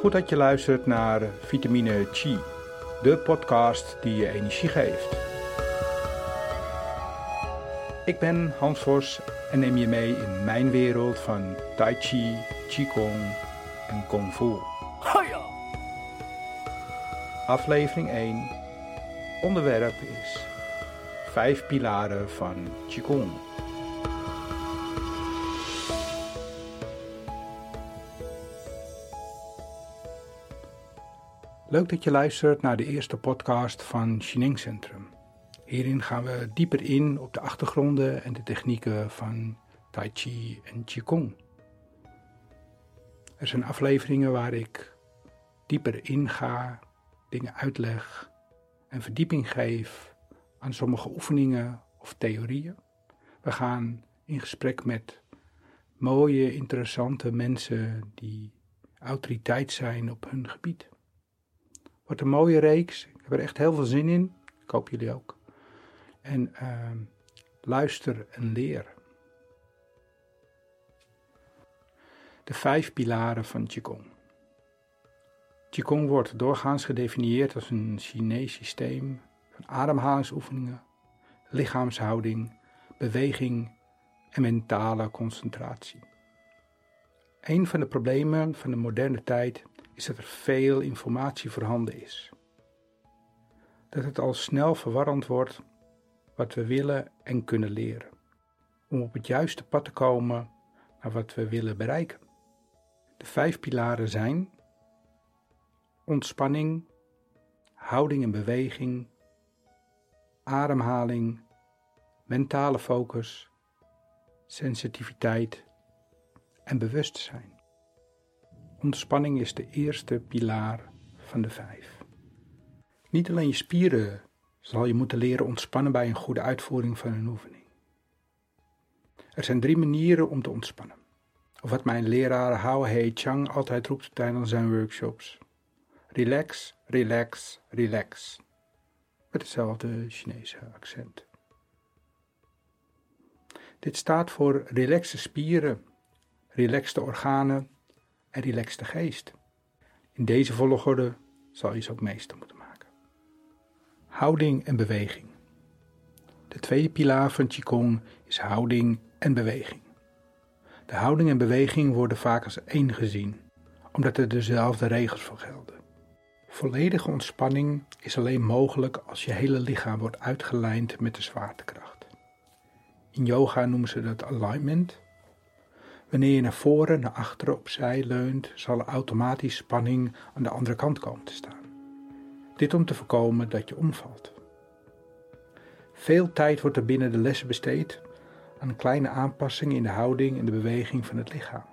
Goed dat je luistert naar Vitamine Chi, de podcast die je energie geeft. Ik ben Hans Vos en neem je mee in mijn wereld van Tai Chi, Qigong en Kung Fu. Aflevering 1. Onderwerp is 5 pilaren van Qigong. Leuk dat je luistert naar de eerste podcast van Xining Centrum. Hierin gaan we dieper in op de achtergronden en de technieken van Tai Chi en Qigong. Er zijn afleveringen waar ik dieper inga, dingen uitleg en verdieping geef aan sommige oefeningen of theorieën. We gaan in gesprek met mooie, interessante mensen die autoriteit zijn op hun gebied. Wordt een mooie reeks. Ik heb er echt heel veel zin in. Ik hoop jullie ook. En uh, luister en leer. De vijf pilaren van Qigong. Qigong wordt doorgaans gedefinieerd als een Chinees systeem van ademhalingsoefeningen, lichaamshouding, beweging en mentale concentratie. Een van de problemen van de moderne tijd is dat er veel informatie voorhanden is. Dat het al snel verwarrend wordt wat we willen en kunnen leren, om op het juiste pad te komen naar wat we willen bereiken. De vijf pilaren zijn ontspanning, houding en beweging, ademhaling, mentale focus, sensitiviteit en bewustzijn. Ontspanning is de eerste pilaar van de vijf. Niet alleen je spieren zal je moeten leren ontspannen bij een goede uitvoering van een oefening. Er zijn drie manieren om te ontspannen. Of wat mijn leraar Hao Hei Chang altijd roept tijdens zijn workshops. Relax, relax, relax. Met hetzelfde Chinese accent. Dit staat voor relaxe spieren, relaxte organen en relaxte geest. In deze volgorde zal je ze ook meester moeten maken. Houding en beweging. De tweede pilaar van Qigong is houding en beweging. De houding en beweging worden vaak als één gezien, omdat er dezelfde regels voor gelden. Volledige ontspanning is alleen mogelijk als je hele lichaam wordt uitgelijnd met de zwaartekracht. In yoga noemen ze dat alignment Wanneer je naar voren, naar achteren, opzij leunt, zal er automatisch spanning aan de andere kant komen te staan. Dit om te voorkomen dat je omvalt. Veel tijd wordt er binnen de lessen besteed aan kleine aanpassing in de houding en de beweging van het lichaam.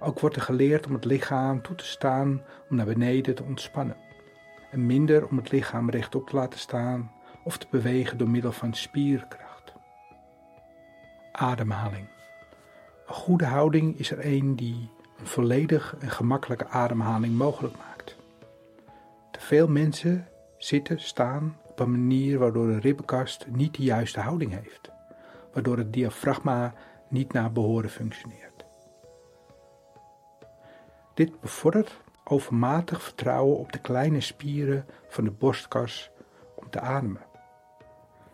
Ook wordt er geleerd om het lichaam toe te staan om naar beneden te ontspannen, en minder om het lichaam rechtop te laten staan of te bewegen door middel van spierkracht. Ademhaling. Een goede houding is er een die een volledig en gemakkelijke ademhaling mogelijk maakt. Te veel mensen zitten, staan op een manier waardoor de ribbenkast niet de juiste houding heeft, waardoor het diafragma niet naar behoren functioneert. Dit bevordert overmatig vertrouwen op de kleine spieren van de borstkas om te ademen.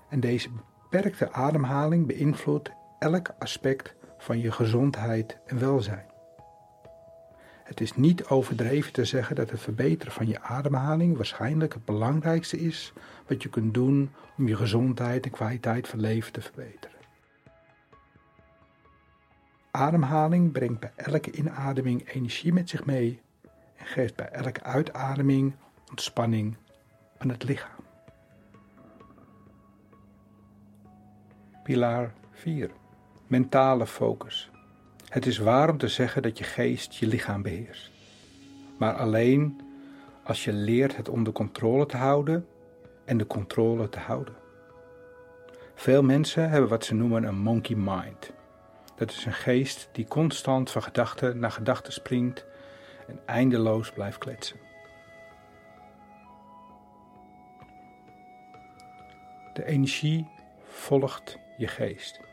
En deze beperkte ademhaling beïnvloedt elk aspect van je gezondheid en welzijn. Het is niet overdreven te zeggen dat het verbeteren van je ademhaling waarschijnlijk het belangrijkste is wat je kunt doen om je gezondheid en kwaliteit van leven te verbeteren. Ademhaling brengt bij elke inademing energie met zich mee en geeft bij elke uitademing ontspanning aan het lichaam. Pilaar 4 mentale focus. Het is waar om te zeggen dat je geest je lichaam beheerst. Maar alleen als je leert het onder controle te houden en de controle te houden. Veel mensen hebben wat ze noemen een monkey mind. Dat is een geest die constant van gedachte naar gedachte springt en eindeloos blijft kletsen. De energie volgt je geest.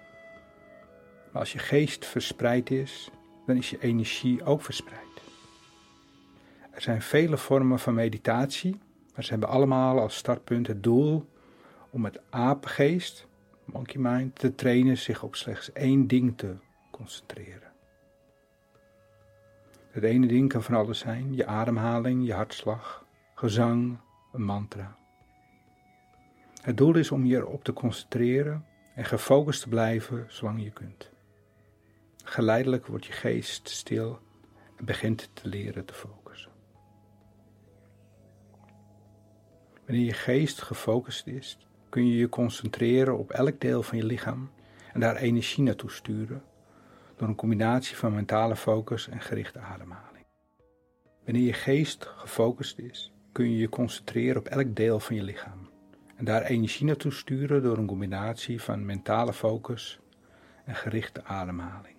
Maar als je geest verspreid is, dan is je energie ook verspreid. Er zijn vele vormen van meditatie, maar ze hebben allemaal als startpunt het doel om het apengeest, monkey mind, te trainen zich op slechts één ding te concentreren. Het ene ding kan van alles zijn: je ademhaling, je hartslag, gezang, een mantra. Het doel is om je erop te concentreren en gefocust te blijven zolang je kunt. Geleidelijk wordt je geest stil en begint te leren te focussen. Wanneer je geest gefocust is, kun je je concentreren op elk deel van je lichaam en daar energie naartoe sturen door een combinatie van mentale focus en gerichte ademhaling. Wanneer je geest gefocust is, kun je je concentreren op elk deel van je lichaam en daar energie naartoe sturen door een combinatie van mentale focus en gerichte ademhaling.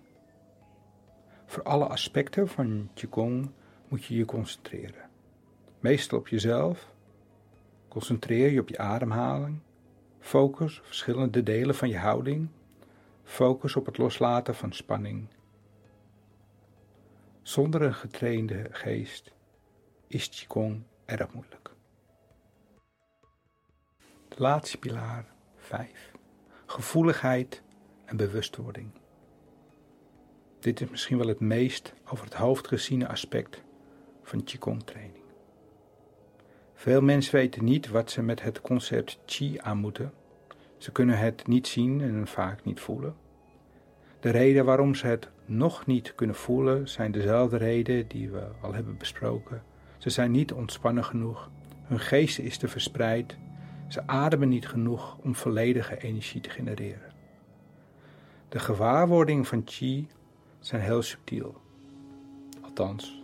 Voor alle aspecten van Qigong moet je je concentreren. Meestal op jezelf. Concentreer je op je ademhaling. Focus op verschillende delen van je houding. Focus op het loslaten van spanning. Zonder een getrainde geest is Qigong erg moeilijk. De laatste pilaar 5. Gevoeligheid en bewustwording. Dit is misschien wel het meest over het hoofd geziene aspect van Qigong training. Veel mensen weten niet wat ze met het concept Qi aan moeten. Ze kunnen het niet zien en vaak niet voelen. De reden waarom ze het nog niet kunnen voelen zijn dezelfde reden die we al hebben besproken. Ze zijn niet ontspannen genoeg, hun geest is te verspreid, ze ademen niet genoeg om volledige energie te genereren. De gewaarwording van Qi zijn heel subtiel. Althans,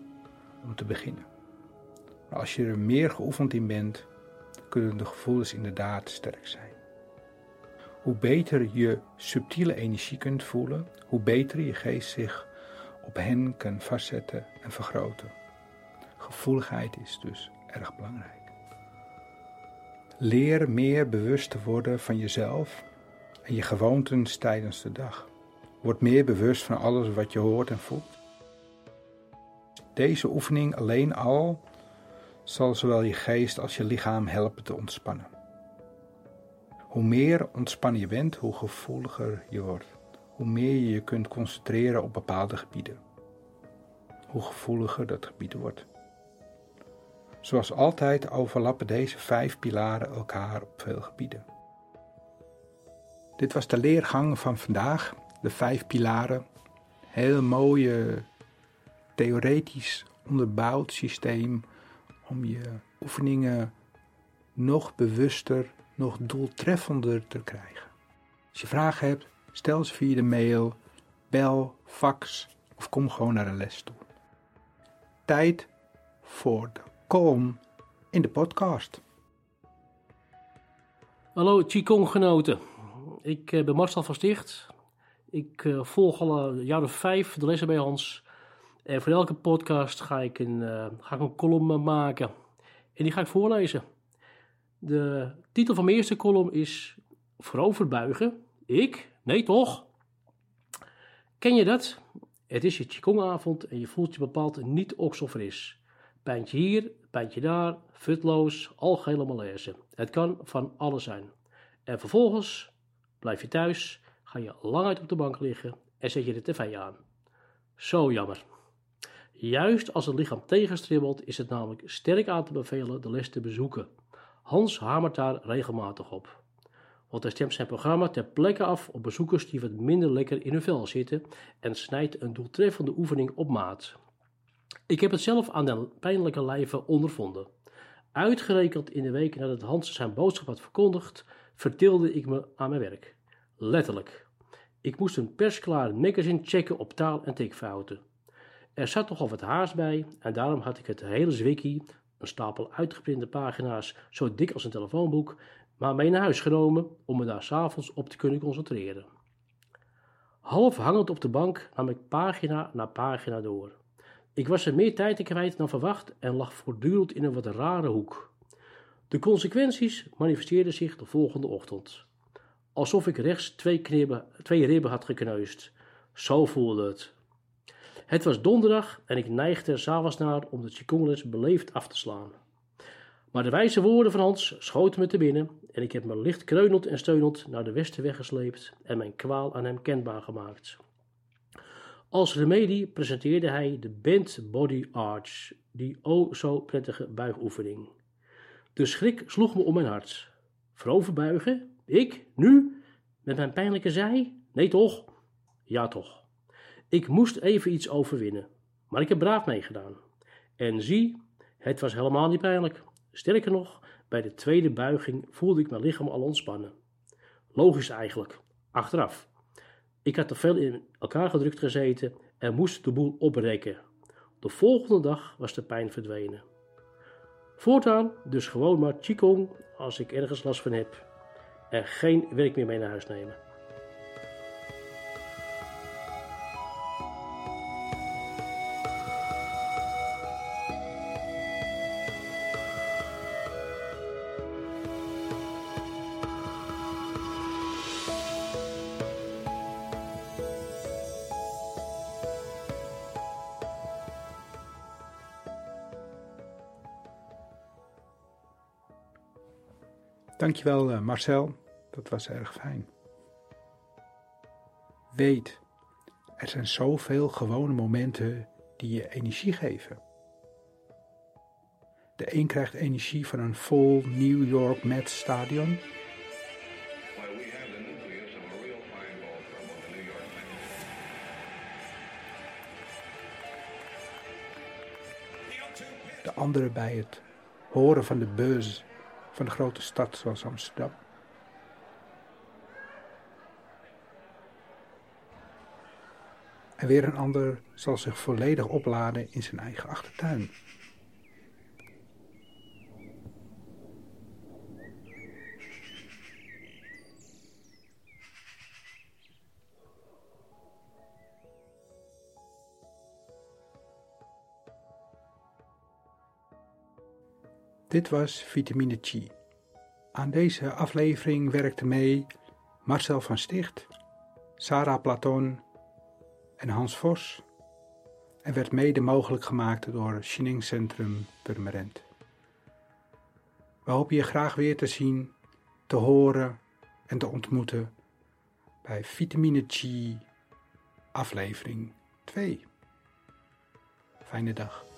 om te beginnen. Maar als je er meer geoefend in bent, kunnen de gevoelens inderdaad sterk zijn. Hoe beter je subtiele energie kunt voelen, hoe beter je geest zich op hen kan vastzetten en vergroten. Gevoeligheid is dus erg belangrijk. Leer meer bewust te worden van jezelf en je gewoonten tijdens de dag. Word meer bewust van alles wat je hoort en voelt. Deze oefening alleen al zal zowel je geest als je lichaam helpen te ontspannen. Hoe meer ontspannen je bent, hoe gevoeliger je wordt. Hoe meer je je kunt concentreren op bepaalde gebieden. Hoe gevoeliger dat gebied wordt. Zoals altijd overlappen deze vijf pilaren elkaar op veel gebieden. Dit was de leergang van vandaag de vijf pilaren. Heel mooie, theoretisch onderbouwd systeem om je oefeningen nog bewuster, nog doeltreffender te krijgen. Als je vragen hebt, stel ze via de mail, bel, fax of kom gewoon naar een les toe. Tijd voor de column in de podcast. Hallo Qigong-genoten. Ik eh, ben Marcel van Sticht, ik uh, volg al een jaar of vijf de lessen bij Hans. En voor elke podcast ga ik een, uh, ga ik een column maken. En die ga ik voorlezen. De titel van mijn eerste column is Vooroverbuigen. Ik? Nee toch? Ken je dat? Het is je Qigongavond en je voelt je bepaald niet okselfris. Pijntje hier, pijntje daar, futloos, algehele malaise. Het kan van alles zijn. En vervolgens blijf je thuis ga je lang uit op de bank liggen en zet je de tv aan. Zo jammer. Juist als het lichaam tegenstribbelt is het namelijk sterk aan te bevelen de les te bezoeken. Hans hamert daar regelmatig op. Want hij stemt zijn programma ter plekke af op bezoekers die wat minder lekker in hun vel zitten en snijdt een doeltreffende oefening op maat. Ik heb het zelf aan de pijnlijke lijve ondervonden. Uitgerekend in de weken nadat Hans zijn boodschap had verkondigd, vertilde ik me aan mijn werk. Letterlijk. Ik moest een persklaar magazine checken op taal- en tikfouten. Er zat nogal wat haast bij en daarom had ik het hele zwikkie, een stapel uitgeprinte pagina's zo dik als een telefoonboek, maar mee naar huis genomen om me daar s'avonds op te kunnen concentreren. Half hangend op de bank nam ik pagina na pagina door. Ik was er meer tijd in kwijt dan verwacht en lag voortdurend in een wat rare hoek. De consequenties manifesteerden zich de volgende ochtend alsof ik rechts twee, twee ribben had gekneusd. Zo voelde het. Het was donderdag en ik neigde er s'avonds naar om de Qigongles beleefd af te slaan. Maar de wijze woorden van Hans schoten me te binnen en ik heb me licht kreunend en steunend naar de westen weggesleept en mijn kwaal aan hem kenbaar gemaakt. Als remedie presenteerde hij de Bent Body Arch, die o zo prettige buigoefening. De schrik sloeg me om mijn hart. Voorover buigen? Ik? Nu? Met mijn pijnlijke zij? Nee toch? Ja toch. Ik moest even iets overwinnen, maar ik heb braaf meegedaan. En zie, het was helemaal niet pijnlijk. Sterker nog, bij de tweede buiging voelde ik mijn lichaam al ontspannen. Logisch eigenlijk, achteraf. Ik had te veel in elkaar gedrukt gezeten en moest de boel oprekken. De volgende dag was de pijn verdwenen. Voortaan dus gewoon maar Qigong als ik ergens last van heb. En geen werk meer mee naar huis nemen. Dankjewel uh, Marcel, dat was erg fijn. Weet, er zijn zoveel gewone momenten die je energie geven. De een krijgt energie van een vol New York Mets stadion. De andere bij het horen van de buzz van een grote stad zoals Amsterdam. En weer een ander zal zich volledig opladen in zijn eigen achtertuin. Dit was Vitamine Chi. Aan deze aflevering werkten mee Marcel van Sticht, Sarah Platon en Hans Vos en werd mede mogelijk gemaakt door Shining Centrum Purmerend. We hopen je graag weer te zien, te horen en te ontmoeten bij Vitamine Chi aflevering 2. Fijne dag.